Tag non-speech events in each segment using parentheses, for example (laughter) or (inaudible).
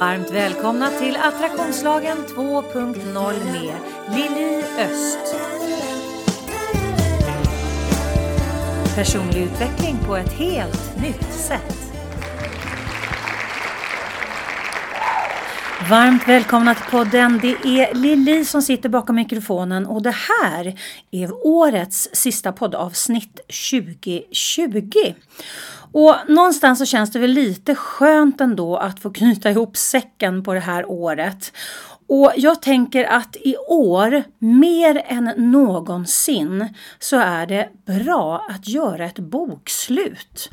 Varmt välkomna till Attraktionslagen 2.0 med Lili Öst. Personlig utveckling på ett helt nytt sätt. Varmt välkomna till podden. Det är Lili som sitter bakom mikrofonen och det här är årets sista poddavsnitt 2020. Och någonstans så känns det väl lite skönt ändå att få knyta ihop säcken på det här året. Och jag tänker att i år, mer än någonsin, så är det bra att göra ett bokslut.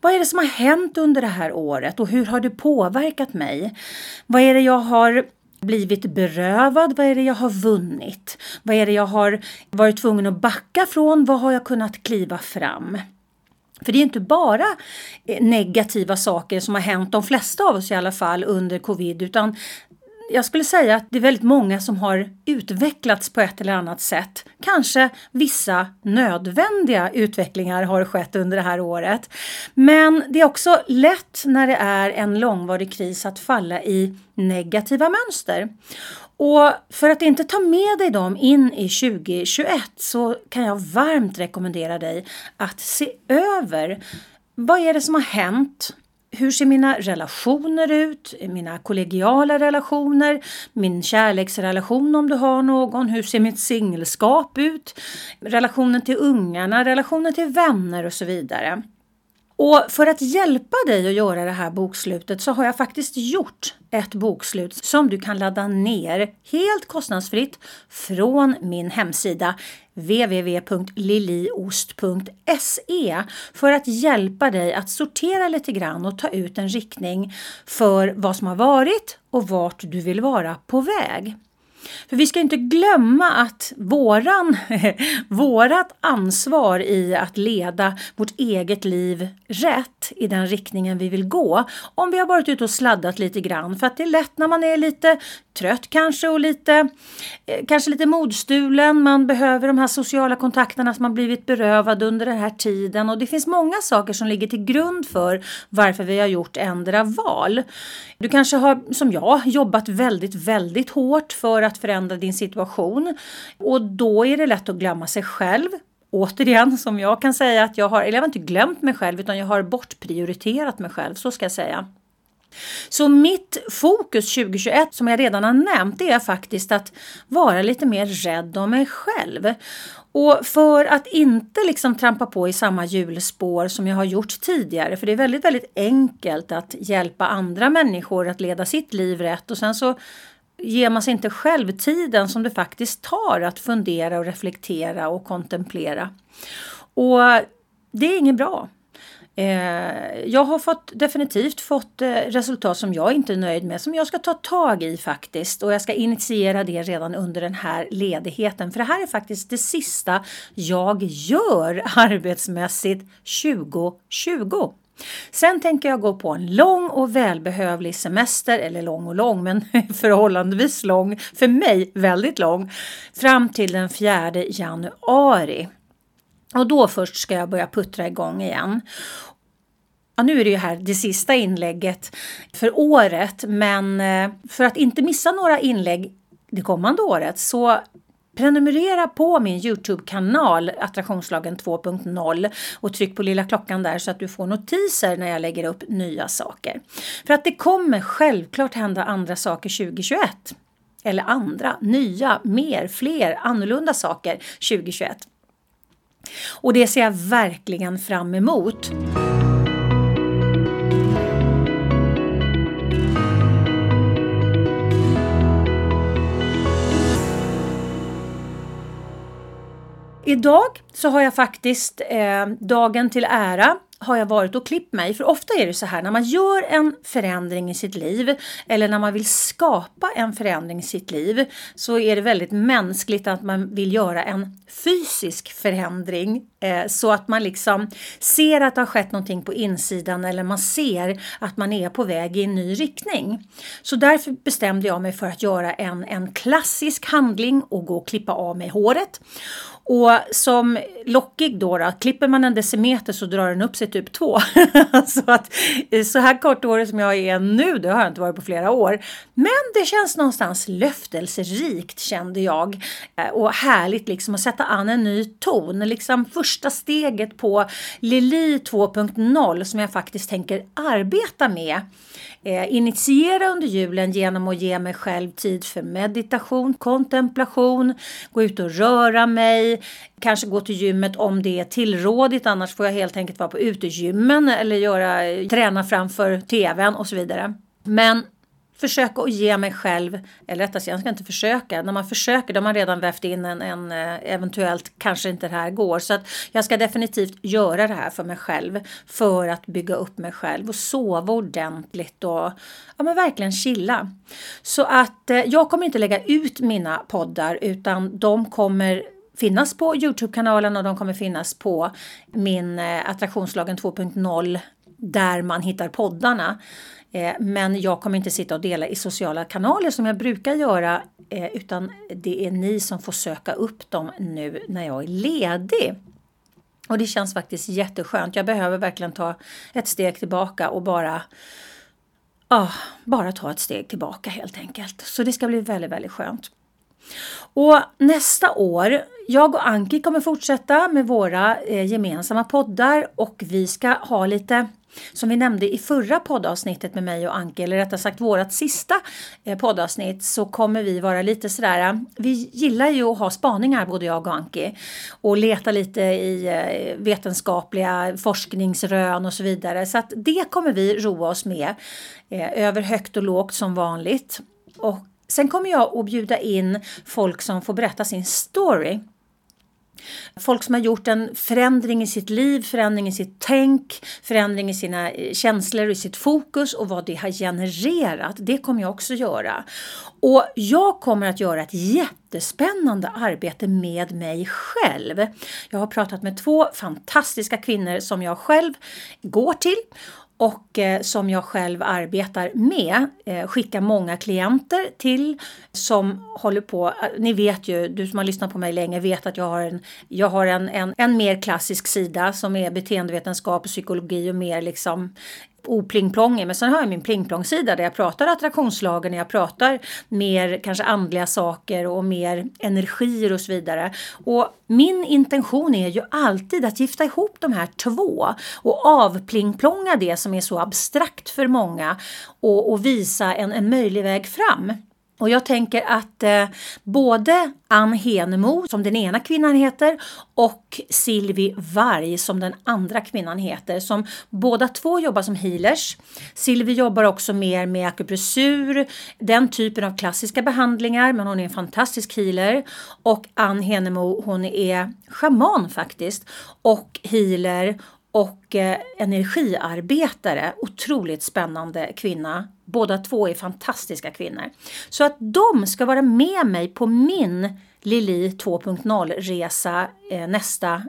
Vad är det som har hänt under det här året och hur har det påverkat mig? Vad är det jag har blivit berövad? Vad är det jag har vunnit? Vad är det jag har varit tvungen att backa från? Vad har jag kunnat kliva fram? För det är inte bara eh, negativa saker som har hänt, de flesta av oss i alla fall, under covid, utan jag skulle säga att det är väldigt många som har utvecklats på ett eller annat sätt. Kanske vissa nödvändiga utvecklingar har skett under det här året. Men det är också lätt när det är en långvarig kris att falla i negativa mönster. Och för att inte ta med dig dem in i 2021 så kan jag varmt rekommendera dig att se över vad är det som har hänt hur ser mina relationer ut? Mina kollegiala relationer? Min kärleksrelation om du har någon? Hur ser mitt singelskap ut? Relationen till ungarna, relationen till vänner och så vidare. Och för att hjälpa dig att göra det här bokslutet så har jag faktiskt gjort ett bokslut som du kan ladda ner helt kostnadsfritt från min hemsida www.liliost.se för att hjälpa dig att sortera lite grann och ta ut en riktning för vad som har varit och vart du vill vara på väg. För vi ska inte glömma att våran, (laughs) vårat ansvar i att leda vårt eget liv rätt i den riktningen vi vill gå. Om vi har varit ute och sladdat lite grann. För att det är lätt när man är lite trött kanske och lite, eh, kanske lite modstulen. Man behöver de här sociala kontakterna som man blivit berövad under den här tiden. Och det finns många saker som ligger till grund för varför vi har gjort ändra val. Du kanske har, som jag, jobbat väldigt, väldigt hårt för att förändra din situation. Och då är det lätt att glömma sig själv återigen som jag kan säga att jag har, eller jag har inte glömt mig själv utan jag har bortprioriterat mig själv, så ska jag säga. Så mitt fokus 2021 som jag redan har nämnt det är faktiskt att vara lite mer rädd om mig själv. Och för att inte liksom trampa på i samma hjulspår som jag har gjort tidigare, för det är väldigt, väldigt enkelt att hjälpa andra människor att leda sitt liv rätt och sen så ger man sig inte själv tiden som det faktiskt tar att fundera och reflektera och kontemplera. Och det är inget bra. Eh, jag har fått, definitivt fått eh, resultat som jag inte är nöjd med, som jag ska ta tag i faktiskt. Och jag ska initiera det redan under den här ledigheten. För det här är faktiskt det sista jag gör (laughs) arbetsmässigt 2020. Sen tänker jag gå på en lång och välbehövlig semester, eller lång och lång, men (laughs) förhållandevis lång, för mig väldigt lång, fram till den 4 januari. Och då först ska jag börja puttra igång igen. Ja, nu är det ju här det sista inlägget för året, men eh, för att inte missa några inlägg det kommande året så Prenumerera på min Youtube-kanal Attraktionslagen 2.0 och tryck på lilla klockan där så att du får notiser när jag lägger upp nya saker. För att det kommer självklart hända andra saker 2021. Eller andra, nya, mer, fler, annorlunda saker 2021. Och det ser jag verkligen fram emot. Idag så har jag faktiskt eh, dagen till ära har jag varit och klippt mig. För ofta är det så här när man gör en förändring i sitt liv eller när man vill skapa en förändring i sitt liv så är det väldigt mänskligt att man vill göra en fysisk förändring eh, så att man liksom ser att det har skett någonting på insidan eller man ser att man är på väg i en ny riktning. Så därför bestämde jag mig för att göra en, en klassisk handling och gå och klippa av mig håret. Och som lockig då, då, klipper man en decimeter så drar den upp sig typ två. (laughs) så att eh, så här korthårig som jag är nu, det har jag inte varit på flera år. Men det känns någonstans löftelserikt kände jag. Eh, och härligt liksom att sätta an en ny ton. Liksom första steget på Lili 2.0 som jag faktiskt tänker arbeta med. Eh, initiera under julen genom att ge mig själv tid för meditation, kontemplation, gå ut och röra mig, kanske gå till gymmet om det är tillrådigt, annars får jag helt enkelt vara på utegymmen eller göra, träna framför tvn och så vidare. Men försöka att ge mig själv, eller rättare sagt, jag ska inte försöka. När man försöker då har man redan vävt in en, en, eh, eventuellt kanske inte det här går. Så att jag ska definitivt göra det här för mig själv för att bygga upp mig själv och sova ordentligt och ja, men verkligen chilla. Så att eh, jag kommer inte lägga ut mina poddar utan de kommer finnas på Youtube-kanalen och de kommer finnas på min eh, Attraktionslagen 2.0 där man hittar poddarna. Eh, men jag kommer inte sitta och dela i sociala kanaler som jag brukar göra eh, utan det är ni som får söka upp dem nu när jag är ledig. Och det känns faktiskt jätteskönt. Jag behöver verkligen ta ett steg tillbaka och bara ah, bara ta ett steg tillbaka helt enkelt. Så det ska bli väldigt, väldigt skönt. Och nästa år, jag och Anki kommer fortsätta med våra eh, gemensamma poddar och vi ska ha lite som vi nämnde i förra poddavsnittet med mig och Anke, eller rättare sagt vårat sista eh, poddavsnitt, så kommer vi vara lite sådär, vi gillar ju att ha spaningar både jag och Anke och leta lite i eh, vetenskapliga forskningsrön och så vidare. Så att det kommer vi roa oss med eh, över högt och lågt som vanligt. Och sen kommer jag att bjuda in folk som får berätta sin story. Folk som har gjort en förändring i sitt liv, förändring i sitt tänk, förändring i sina eh, känslor och i sitt fokus och vad det har genererat. Det kommer jag också göra. Och jag kommer att göra ett jättespännande arbete med mig själv. Jag har pratat med två fantastiska kvinnor som jag själv går till och eh, som jag själv arbetar med. Eh, skickar många klienter till som håller på. Eh, ni vet ju, du som har lyssnat på mig länge vet att jag har en, jag har en, en, en mer klassisk sida som är beteendevetenskap och psykologi och mer liksom oplingplongig. Men sen har jag min plingplongsida där jag pratar attraktionslagen, jag pratar mer kanske andliga saker och mer energier och så vidare. Och min intention är ju alltid att gifta ihop de här två och avplingplonga det som är så abstrakt för många och, och visa en, en möjlig väg fram. Och jag tänker att eh, både Ann Henemo, som den ena kvinnan heter, och Silvi Varg, som den andra kvinnan heter, som båda två jobbar som healers. Silvi jobbar också mer med akupressur, den typen av klassiska behandlingar, men hon är en fantastisk healer. Och Ann Henemo, hon är shaman faktiskt, och healer och eh, energiarbetare. Otroligt spännande kvinna. Båda två är fantastiska kvinnor. Så att de ska vara med mig på min Lili 2.0-resa eh, nästa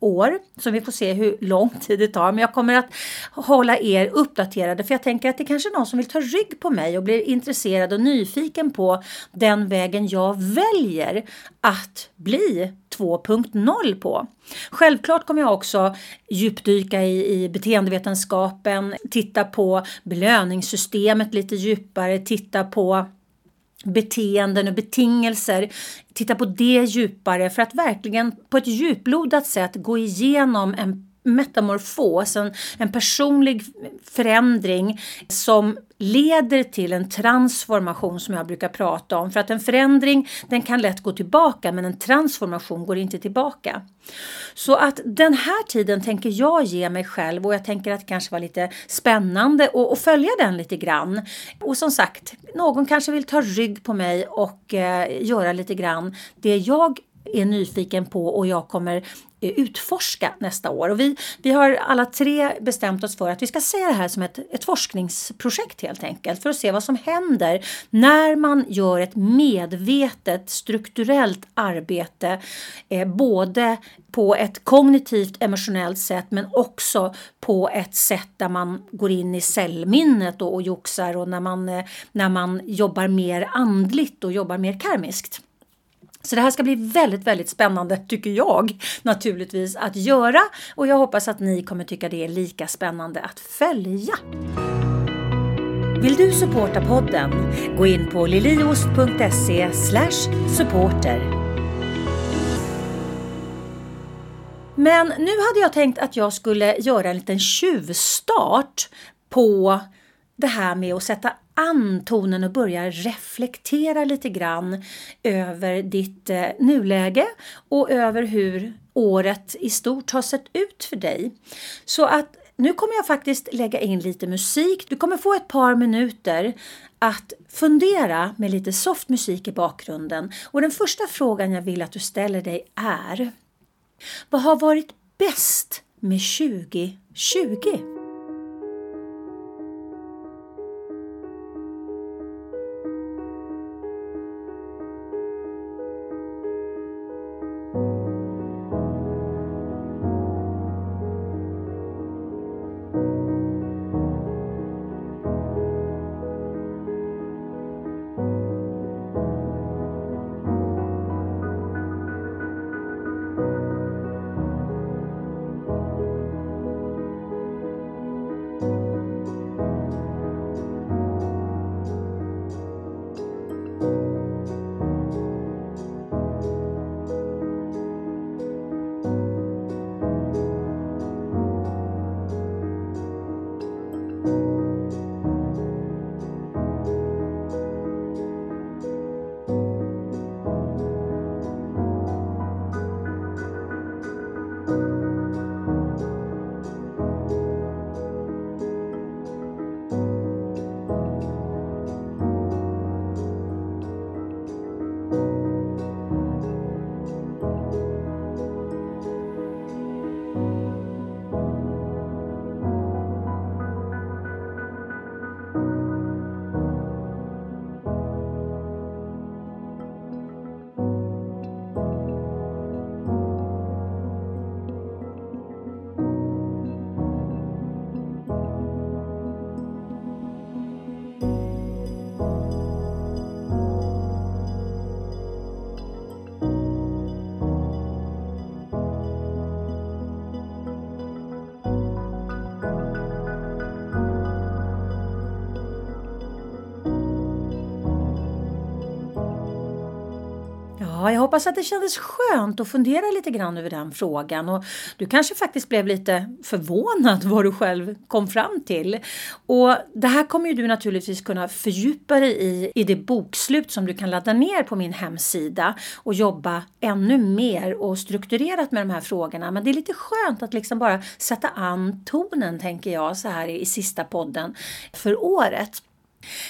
år. Så vi får se hur lång tid det tar. Men jag kommer att hålla er uppdaterade för jag tänker att det kanske är någon som vill ta rygg på mig och blir intresserad och nyfiken på den vägen jag väljer att bli 2.0 på. Självklart kommer jag också djupdyka i, i beteendevetenskapen, titta på belöningssystemet lite djupare, titta på beteenden och betingelser. Titta på det djupare för att verkligen på ett djuplodat sätt gå igenom en metamorfos, en, en personlig förändring som leder till en transformation som jag brukar prata om. För att en förändring den kan lätt gå tillbaka men en transformation går inte tillbaka. Så att den här tiden tänker jag ge mig själv och jag tänker att det kanske var lite spännande att följa den lite grann. Och som sagt, någon kanske vill ta rygg på mig och eh, göra lite grann det jag är nyfiken på och jag kommer Eh, utforska nästa år. Och vi, vi har alla tre bestämt oss för att vi ska se det här som ett, ett forskningsprojekt helt enkelt för att se vad som händer när man gör ett medvetet strukturellt arbete eh, både på ett kognitivt emotionellt sätt men också på ett sätt där man går in i cellminnet och, och joxar och när man, eh, när man jobbar mer andligt och jobbar mer karmiskt. Så det här ska bli väldigt, väldigt spännande tycker jag naturligtvis att göra och jag hoppas att ni kommer tycka det är lika spännande att följa. Vill du supporta podden? Gå in på liliost.se supporter. Men nu hade jag tänkt att jag skulle göra en liten tjuvstart på det här med att sätta an tonen och börjar reflektera lite grann över ditt eh, nuläge och över hur året i stort har sett ut för dig. Så att nu kommer jag faktiskt lägga in lite musik. Du kommer få ett par minuter att fundera med lite soft musik i bakgrunden. Och den första frågan jag vill att du ställer dig är Vad har varit bäst med 2020? Jag hoppas att det kändes skönt att fundera lite grann över den frågan och du kanske faktiskt blev lite förvånad vad du själv kom fram till. Och det här kommer ju du naturligtvis kunna fördjupa dig i i det bokslut som du kan ladda ner på min hemsida och jobba ännu mer och strukturerat med de här frågorna. Men det är lite skönt att liksom bara sätta an tonen tänker jag så här i sista podden för året.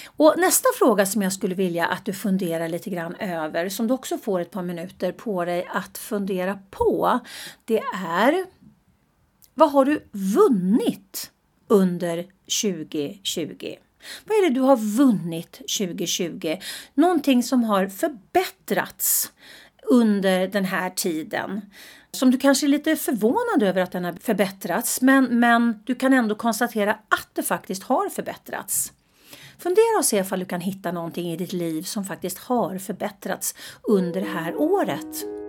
Och nästa fråga som jag skulle vilja att du funderar lite grann över, som du också får ett par minuter på dig att fundera på, det är vad har du vunnit under 2020? Vad är det du har vunnit 2020? Någonting som har förbättrats under den här tiden. Som du kanske är lite förvånad över att den har förbättrats men, men du kan ändå konstatera att det faktiskt har förbättrats. Fundera och se ifall du kan hitta någonting i ditt liv som faktiskt har förbättrats under det här året.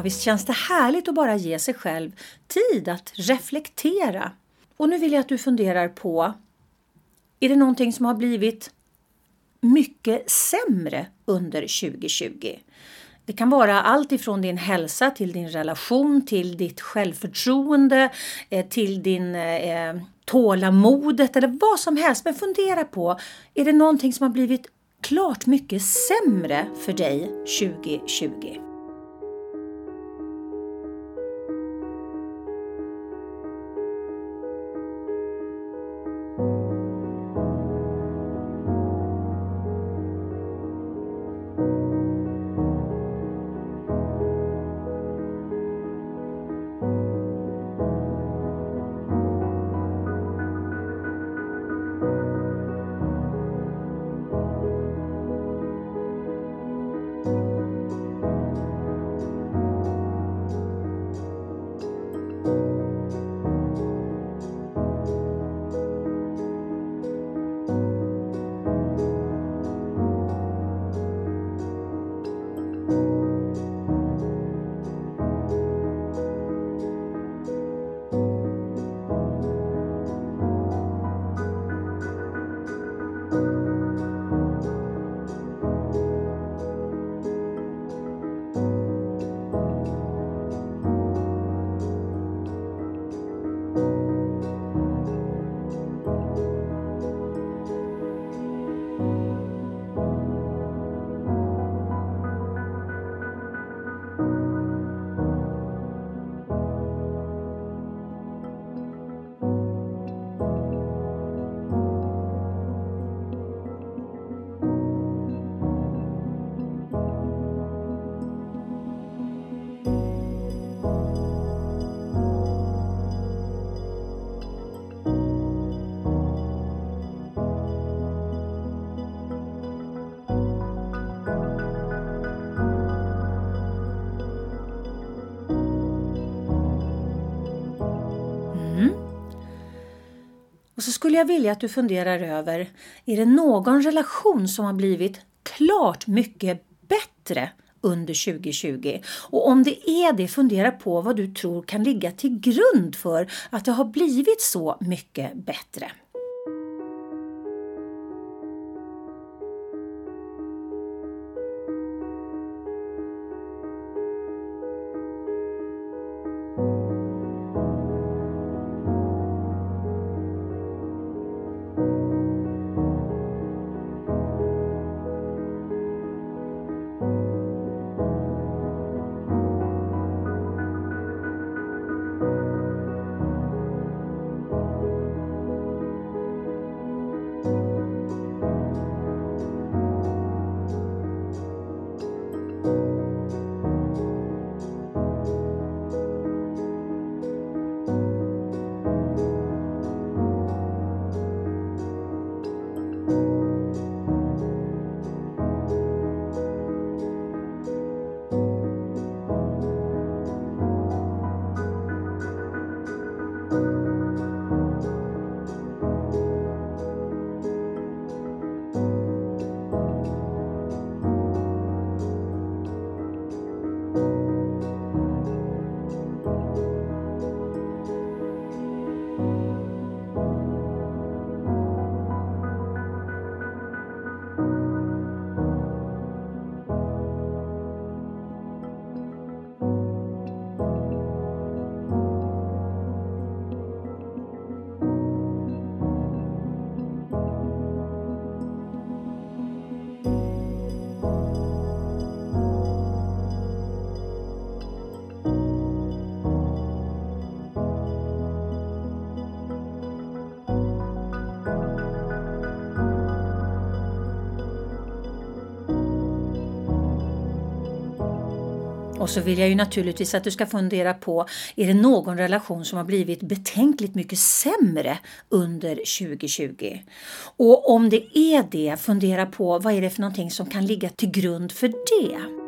Ja, visst känns det härligt att bara ge sig själv tid att reflektera. Och nu vill jag att du funderar på, är det någonting som har blivit mycket sämre under 2020? Det kan vara allt ifrån din hälsa till din relation, till ditt självförtroende, eh, till din eh, tålamodet eller vad som helst. Men fundera på, är det någonting som har blivit klart mycket sämre för dig 2020? Skulle jag vilja att du funderar över, är det någon relation som har blivit klart mycket bättre under 2020? Och om det är det, fundera på vad du tror kan ligga till grund för att det har blivit så mycket bättre. Och så vill jag ju naturligtvis att du ska fundera på, är det någon relation som har blivit betänkligt mycket sämre under 2020? Och om det är det, fundera på vad är det för någonting som kan ligga till grund för det?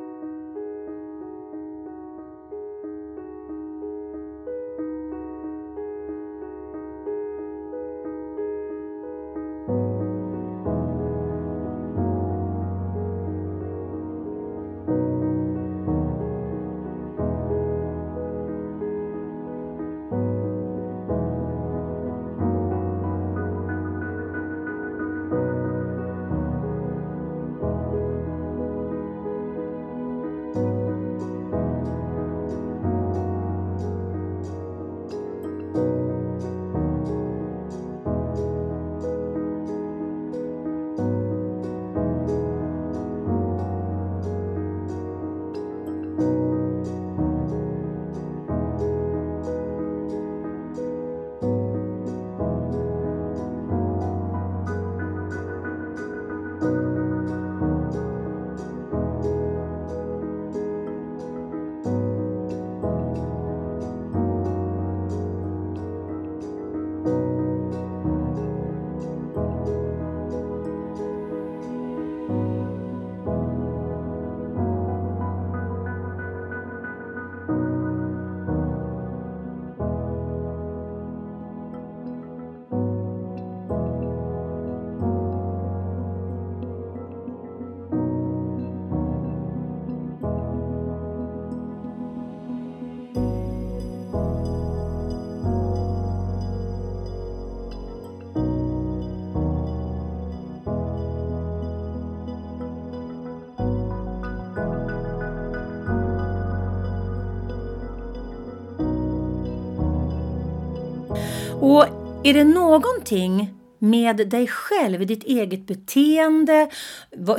Och är det någonting med dig själv, ditt eget beteende,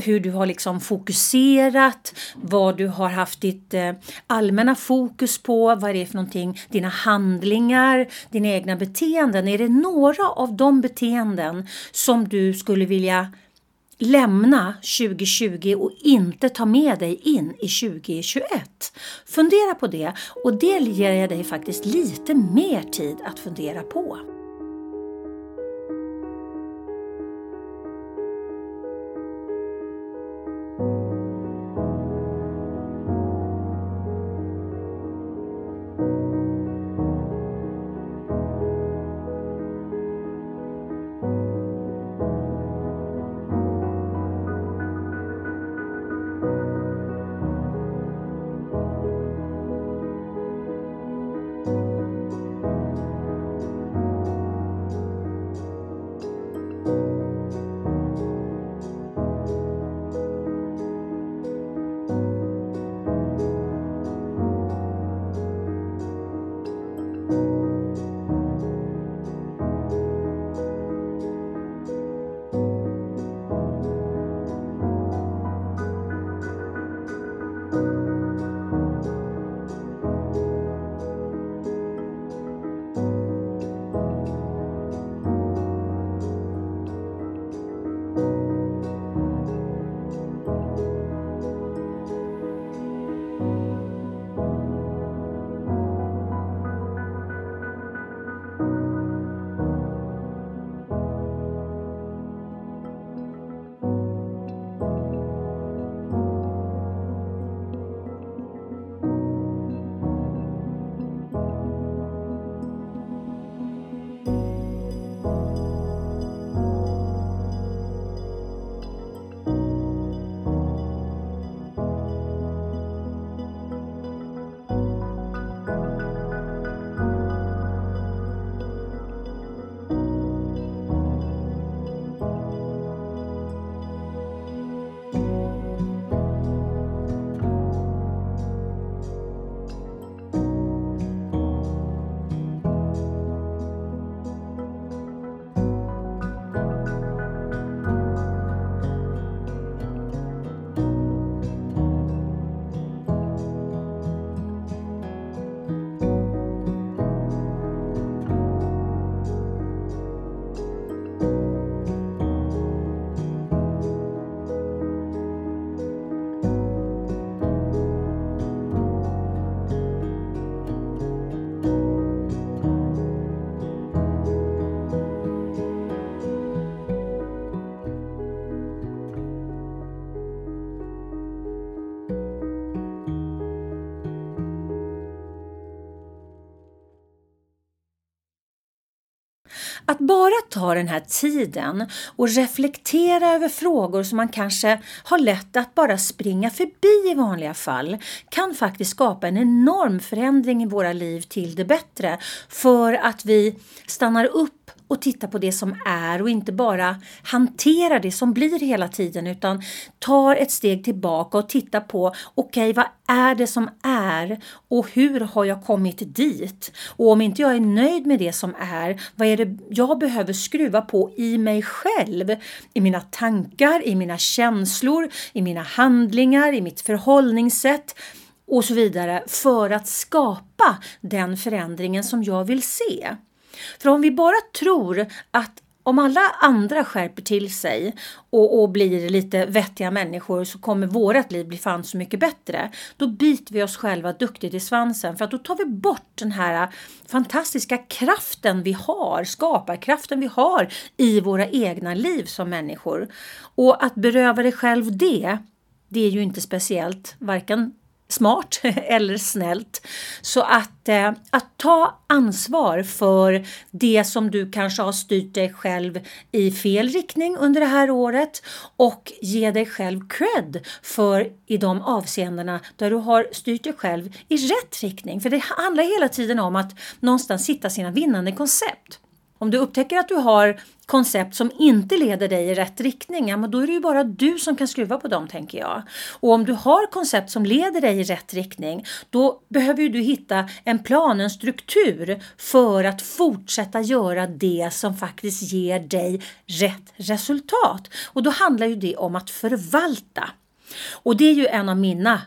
hur du har liksom fokuserat, vad du har haft ditt eh, allmänna fokus på, vad det är för någonting, dina handlingar, dina egna beteenden. Är det några av de beteenden som du skulle vilja lämna 2020 och inte ta med dig in i 2021. Fundera på det och det ger jag dig faktiskt lite mer tid att fundera på. Bara ta den här tiden och reflektera över frågor som man kanske har lätt att bara springa förbi i vanliga fall kan faktiskt skapa en enorm förändring i våra liv till det bättre. För att vi stannar upp och titta på det som är och inte bara hantera det som blir hela tiden utan tar ett steg tillbaka och tittar på okej, okay, vad är det som är och hur har jag kommit dit? Och om inte jag är nöjd med det som är, vad är det jag behöver skruva på i mig själv? I mina tankar, i mina känslor, i mina handlingar, i mitt förhållningssätt och så vidare för att skapa den förändringen som jag vill se. För om vi bara tror att om alla andra skärper till sig och, och, blir lite vettiga människor så kommer vårt liv bli fan så mycket bättre. Då biter vi oss själva duktigt i svansen för att då tar vi bort den här fantastiska kraften vi har, skaparkraften vi har i våra egna liv som människor. Och att beröva dig själv det, det är ju inte speciellt varken smart (laughs) eller snällt. Så att, eh, att ta ansvar för det som du kanske har styrt dig själv i fel riktning under det här året och ge dig själv cred för i de avseendena där du har styrt dig själv i rätt riktning. För det handlar hela tiden om att någonstans hitta sina vinnande koncept. Om du upptäcker att du har koncept som inte leder dig i rätt riktning, ja, men då är det ju bara du som kan skruva på dem tänker jag. Och om du har koncept som leder dig i rätt riktning, då behöver du hitta en plan, en struktur för att fortsätta göra det som faktiskt ger dig rätt resultat. Och då handlar ju det om att förvalta. Och det är ju en av mina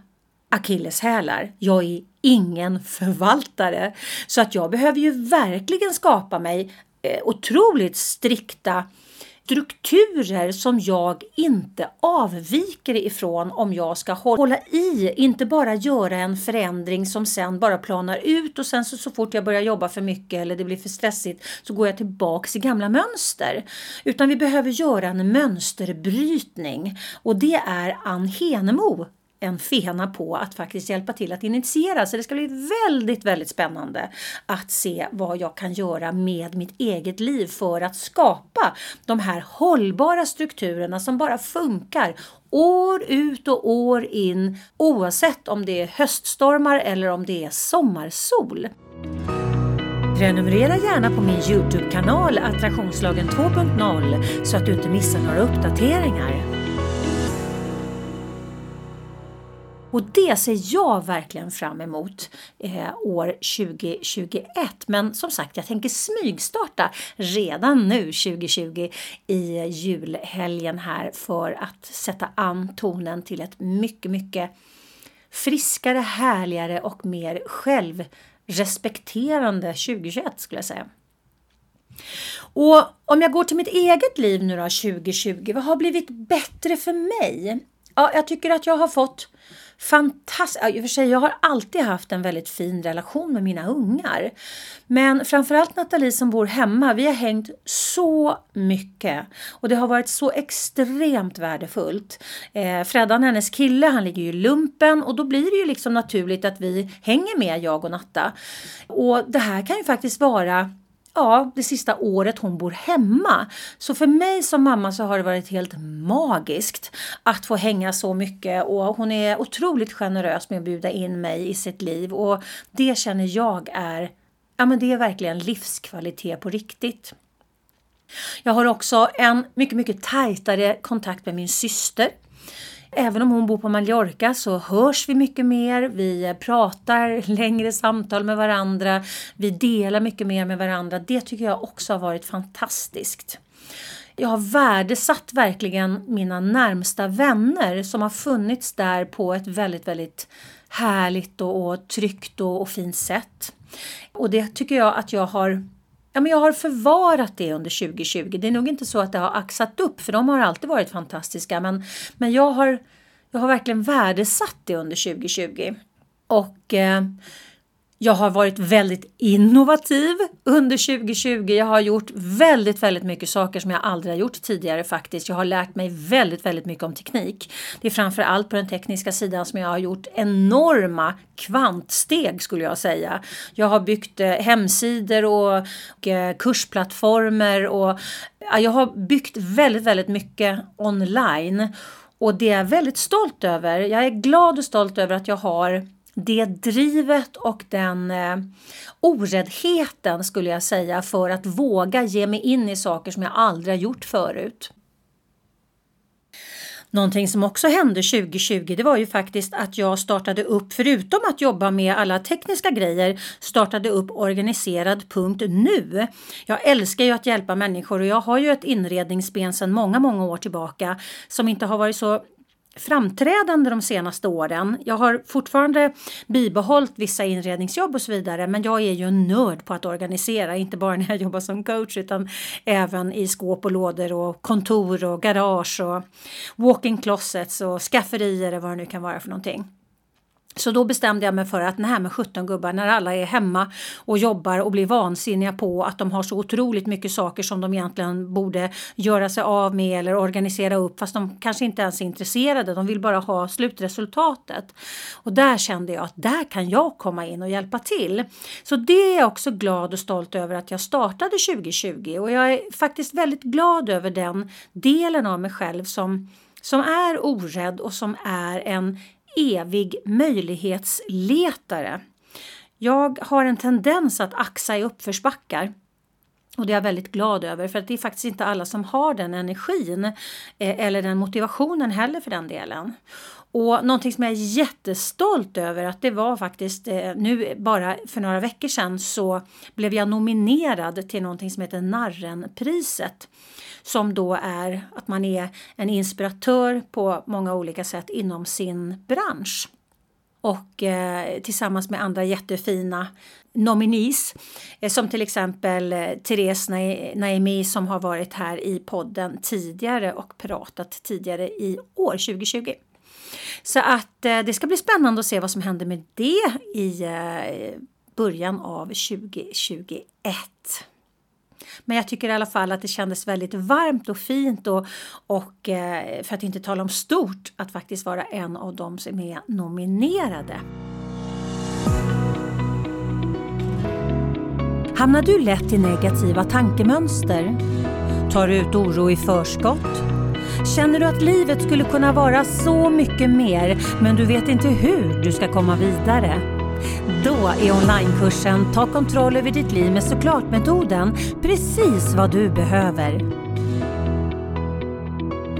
akilleshälar. Jag är ingen förvaltare. Så att jag behöver ju verkligen skapa mig Eh, otroligt strikta strukturer som jag inte avviker ifrån om jag ska hålla i, inte bara göra en förändring som sen bara planar ut och sen så, så fort jag börjar jobba för mycket eller det blir för stressigt så går jag tillbaks i gamla mönster. Utan vi behöver göra en mönsterbrytning och det är Ann Henemo en fena på att faktiskt hjälpa till att initiera. Så det ska bli väldigt, väldigt spännande att se vad jag kan göra med mitt eget liv för att skapa de här hållbara strukturerna som bara funkar år ut och år in oavsett om det är höststormar eller om det är sommarsol. Prenumerera gärna på min Youtube-kanal Attraktionslagen 2.0 så att du inte missar några uppdateringar. Och det ser jag verkligen fram emot eh, år 2021. Men som sagt, jag tänker smygstarta redan nu 2020 i julhelgen här för att sätta an tonen till ett mycket, mycket friskare, härligare och mer självrespekterande 2021 skulle jag säga. Och om jag går till mitt eget liv nu då 2020, vad har blivit bättre för mig? Ja, jag tycker att jag har fått fantastiskt. I och för sig, jag har alltid haft en väldigt fin relation med mina ungar. Men framförallt Nathalie som bor hemma, vi har hängt så mycket och det har varit så extremt värdefullt. Eh, Freddan, hennes kille, han ligger ju i lumpen och då blir det ju liksom naturligt att vi hänger med, jag och Natta. Och det här kan ju faktiskt vara ja, det sista året hon bor hemma. Så för mig som mamma så har det varit helt magiskt att få hänga så mycket och hon är otroligt generös med att bjuda in mig i sitt liv och det känner jag är, ja men det är verkligen livskvalitet på riktigt. Jag har också en mycket, mycket tajtare kontakt med min syster. Även om hon bor på Mallorca så hörs vi mycket mer, vi pratar längre samtal med varandra, vi delar mycket mer med varandra. Det tycker jag också har varit fantastiskt. Jag har värdesatt verkligen mina närmsta vänner som har funnits där på ett väldigt, väldigt härligt och, och tryggt och, och fint sätt. Och det tycker jag att jag har Ja, men jag har förvarat det under 2020. Det är nog inte så att det har axat upp för de har alltid varit fantastiska. Men, men jag, har, jag har verkligen värdesatt det under 2020. Och eh, jag har varit väldigt innovativ under 2020. Jag har gjort väldigt, väldigt mycket saker som jag aldrig har gjort tidigare faktiskt. Jag har lärt mig väldigt, väldigt mycket om teknik. Det är framför allt på den tekniska sidan som jag har gjort enorma kvantsteg skulle jag säga. Jag har byggt eh, hemsidor och, eh, kursplattformar och jag har byggt väldigt, väldigt mycket online. Och det är jag väldigt stolt över. Jag är glad och stolt över att jag har det drivet och den eh, oräddheten skulle jag säga för att våga ge mig in i saker som jag aldrig har gjort förut. Någonting som också hände 2020 det var ju faktiskt att jag startade upp, förutom att jobba med alla tekniska grejer, startade upp organiserad.nu. Jag älskar ju att hjälpa människor och jag har ju ett inredningsben sedan många, många år tillbaka som inte har varit så framträdande de senaste åren. Jag har fortfarande bibehållit vissa inredningsjobb och så vidare men jag är ju en nörd på att organisera, inte bara när jag jobbar som coach utan även i skåp och lådor och kontor och garage och walk-in closets och skafferier och vad det nu kan vara för någonting. Så då bestämde jag mig för att nej men 17 gubbar när alla är hemma och jobbar och blir vansinniga på att de har så otroligt mycket saker som de egentligen borde göra sig av med eller organisera upp fast de kanske inte ens är intresserade. De vill bara ha slutresultatet. Och där kände jag att där kan jag komma in och hjälpa till. Så det är jag också glad och stolt över att jag startade 2020 och jag är faktiskt väldigt glad över den delen av mig själv som som är orädd och som är en evig möjlighetsletare. Jag har en tendens att axa i uppförsbackar. Och det är jag väldigt glad över för att det är faktiskt inte alla som har den energin eh, eller den motivationen heller för den delen. Och någonting som jag är jättestolt över att det var faktiskt eh, nu bara för några veckor sedan så blev jag nominerad till någonting som heter Narrenpriset. Som då är att man är en inspiratör på många olika sätt inom sin bransch och eh, tillsammans med andra jättefina nominees eh, som till exempel eh, Therese Naemi som har varit här i podden tidigare och pratat tidigare i år 2020. Så att eh, det ska bli spännande att se vad som händer med det i eh, början av 2021. Men jag tycker i alla fall att det kändes väldigt varmt och fint och, och eh, för att inte tala om stort att faktiskt vara en av dem som är nominerade. Hamnar du lätt i negativa tankemönster? Tar du ut oro i förskott? Känner du att livet skulle kunna vara så mycket mer men du vet inte hur du ska komma vidare? Då är onlinekursen Ta kontroll över ditt liv med såklart-metoden precis vad du behöver.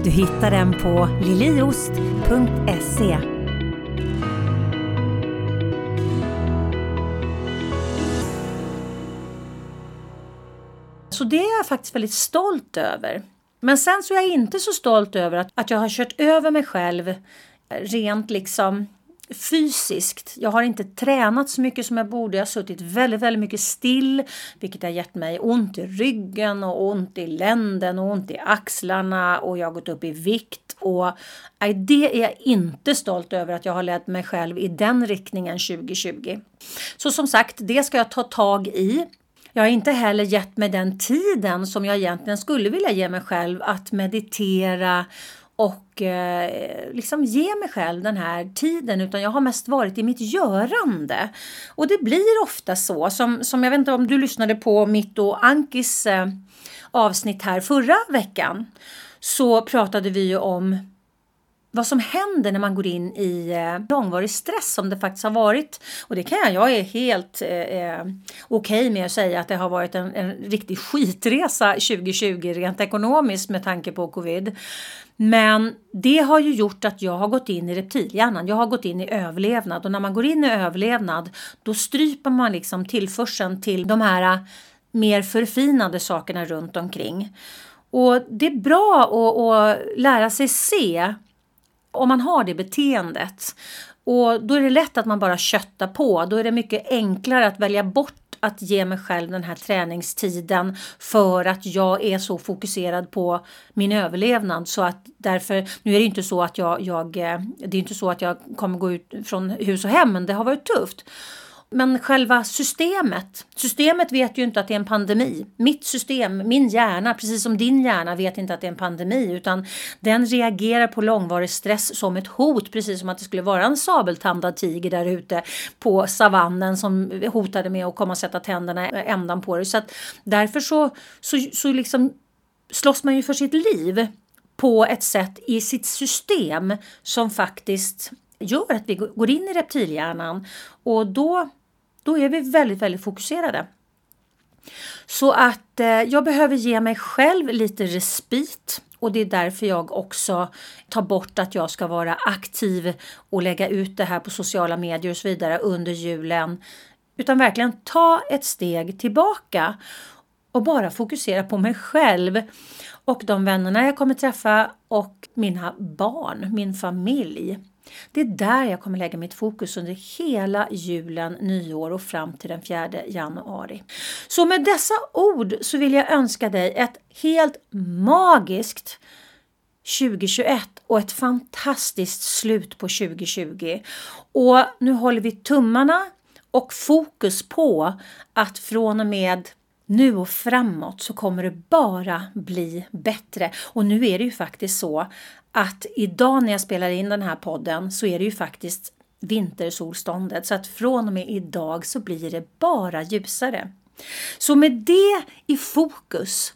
Du hittar den på liliost.se Så det är jag faktiskt väldigt stolt över. Men sen så är jag inte så stolt över att, att jag har kört över mig själv rent liksom fysiskt. Jag har inte tränat så mycket som jag borde. Jag har suttit väldigt, väldigt mycket still, vilket har gett mig ont i ryggen och ont i länden och ont i axlarna och jag har gått upp i vikt. Och nej, det är jag inte stolt över att jag har lett mig själv i den riktningen 2020. Så som sagt, det ska jag ta tag i. Jag har inte heller gett mig den tiden som jag egentligen skulle vilja ge mig själv att meditera och eh, liksom ge mig själv den här tiden utan jag har mest varit i mitt görande. Och det blir ofta så, som, som jag vet inte om du lyssnade på mitt och Ankis eh, avsnitt här förra veckan så pratade vi ju om vad som händer när man går in i eh, långvarig stress som det faktiskt har varit. Och det kan jag, jag är helt eh, eh okej okay med att säga att det har varit en, en riktig skitresa 2020 rent ekonomiskt med tanke på covid. Men det har ju gjort att jag har gått in i reptilhjärnan. Jag har gått in i överlevnad och när man går in i överlevnad då stryper man liksom tillförseln till de här eh, mer förfinade sakerna runt omkring. Och det är bra att, att lära sig se om man har det beteendet och då är det lätt att man bara köttar på. Då är det mycket enklare att välja bort att ge mig själv den här träningstiden för att jag är så fokuserad på min överlevnad så att därför, nu är det inte så att jag, jag eh, det är inte så att jag kommer gå ut från hus och hem men det har varit tufft. Men själva systemet, systemet vet ju inte att det är en pandemi. Mitt system, min hjärna, precis som din hjärna vet inte att det är en pandemi utan den reagerar på långvarig stress som ett hot, precis som att det skulle vara en sabeltandad tiger där ute på savannen som hotade med att komma och sätta tänderna ändan på dig. Så att därför så, så, så liksom slåss man ju för sitt liv på ett sätt i sitt system som faktiskt gör att vi går in i reptilhjärnan och då då är vi väldigt, väldigt fokuserade. Så att eh, jag behöver ge mig själv lite respit och det är därför jag också tar bort att jag ska vara aktiv och lägga ut det här på sociala medier och så vidare under julen. Utan verkligen ta ett steg tillbaka och bara fokusera på mig själv och de vännerna jag kommer träffa och mina barn, min familj. Det är där jag kommer lägga mitt fokus under hela julen, nyår och fram till den 4 januari. Så med dessa ord så vill jag önska dig ett helt magiskt 2021 och ett fantastiskt slut på 2020. Och nu håller vi tummarna och fokus på att från och med nu och framåt så kommer det bara bli bättre. Och nu är det ju faktiskt så att idag när jag spelar in den här podden så är det ju faktiskt vintersolståndet så att från och med idag så blir det bara ljusare. Så med det i fokus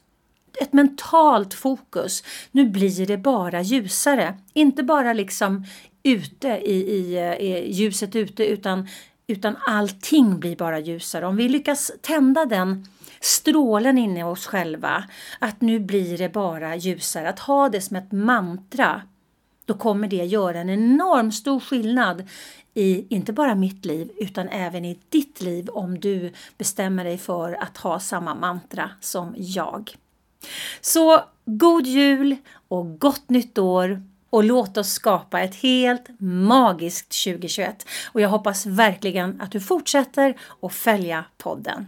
ett mentalt fokus. Nu blir det bara ljusare. Inte bara liksom ute i, i, i ljuset ute utan utan allting blir bara ljusare. Om vi lyckas tända den strålen inne i oss själva, att nu blir det bara ljusare, att ha det som ett mantra, då kommer det göra en enorm stor skillnad i inte bara mitt liv utan även i ditt liv om du bestämmer dig för att ha samma mantra som jag. Så god jul och gott nytt år och låt oss skapa ett helt magiskt 2021. Och jag hoppas verkligen att du fortsätter att följa podden.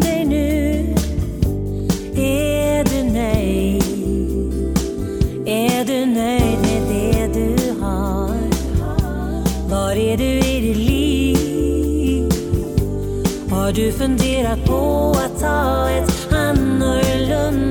Har du funderat på att ta ett annorlunda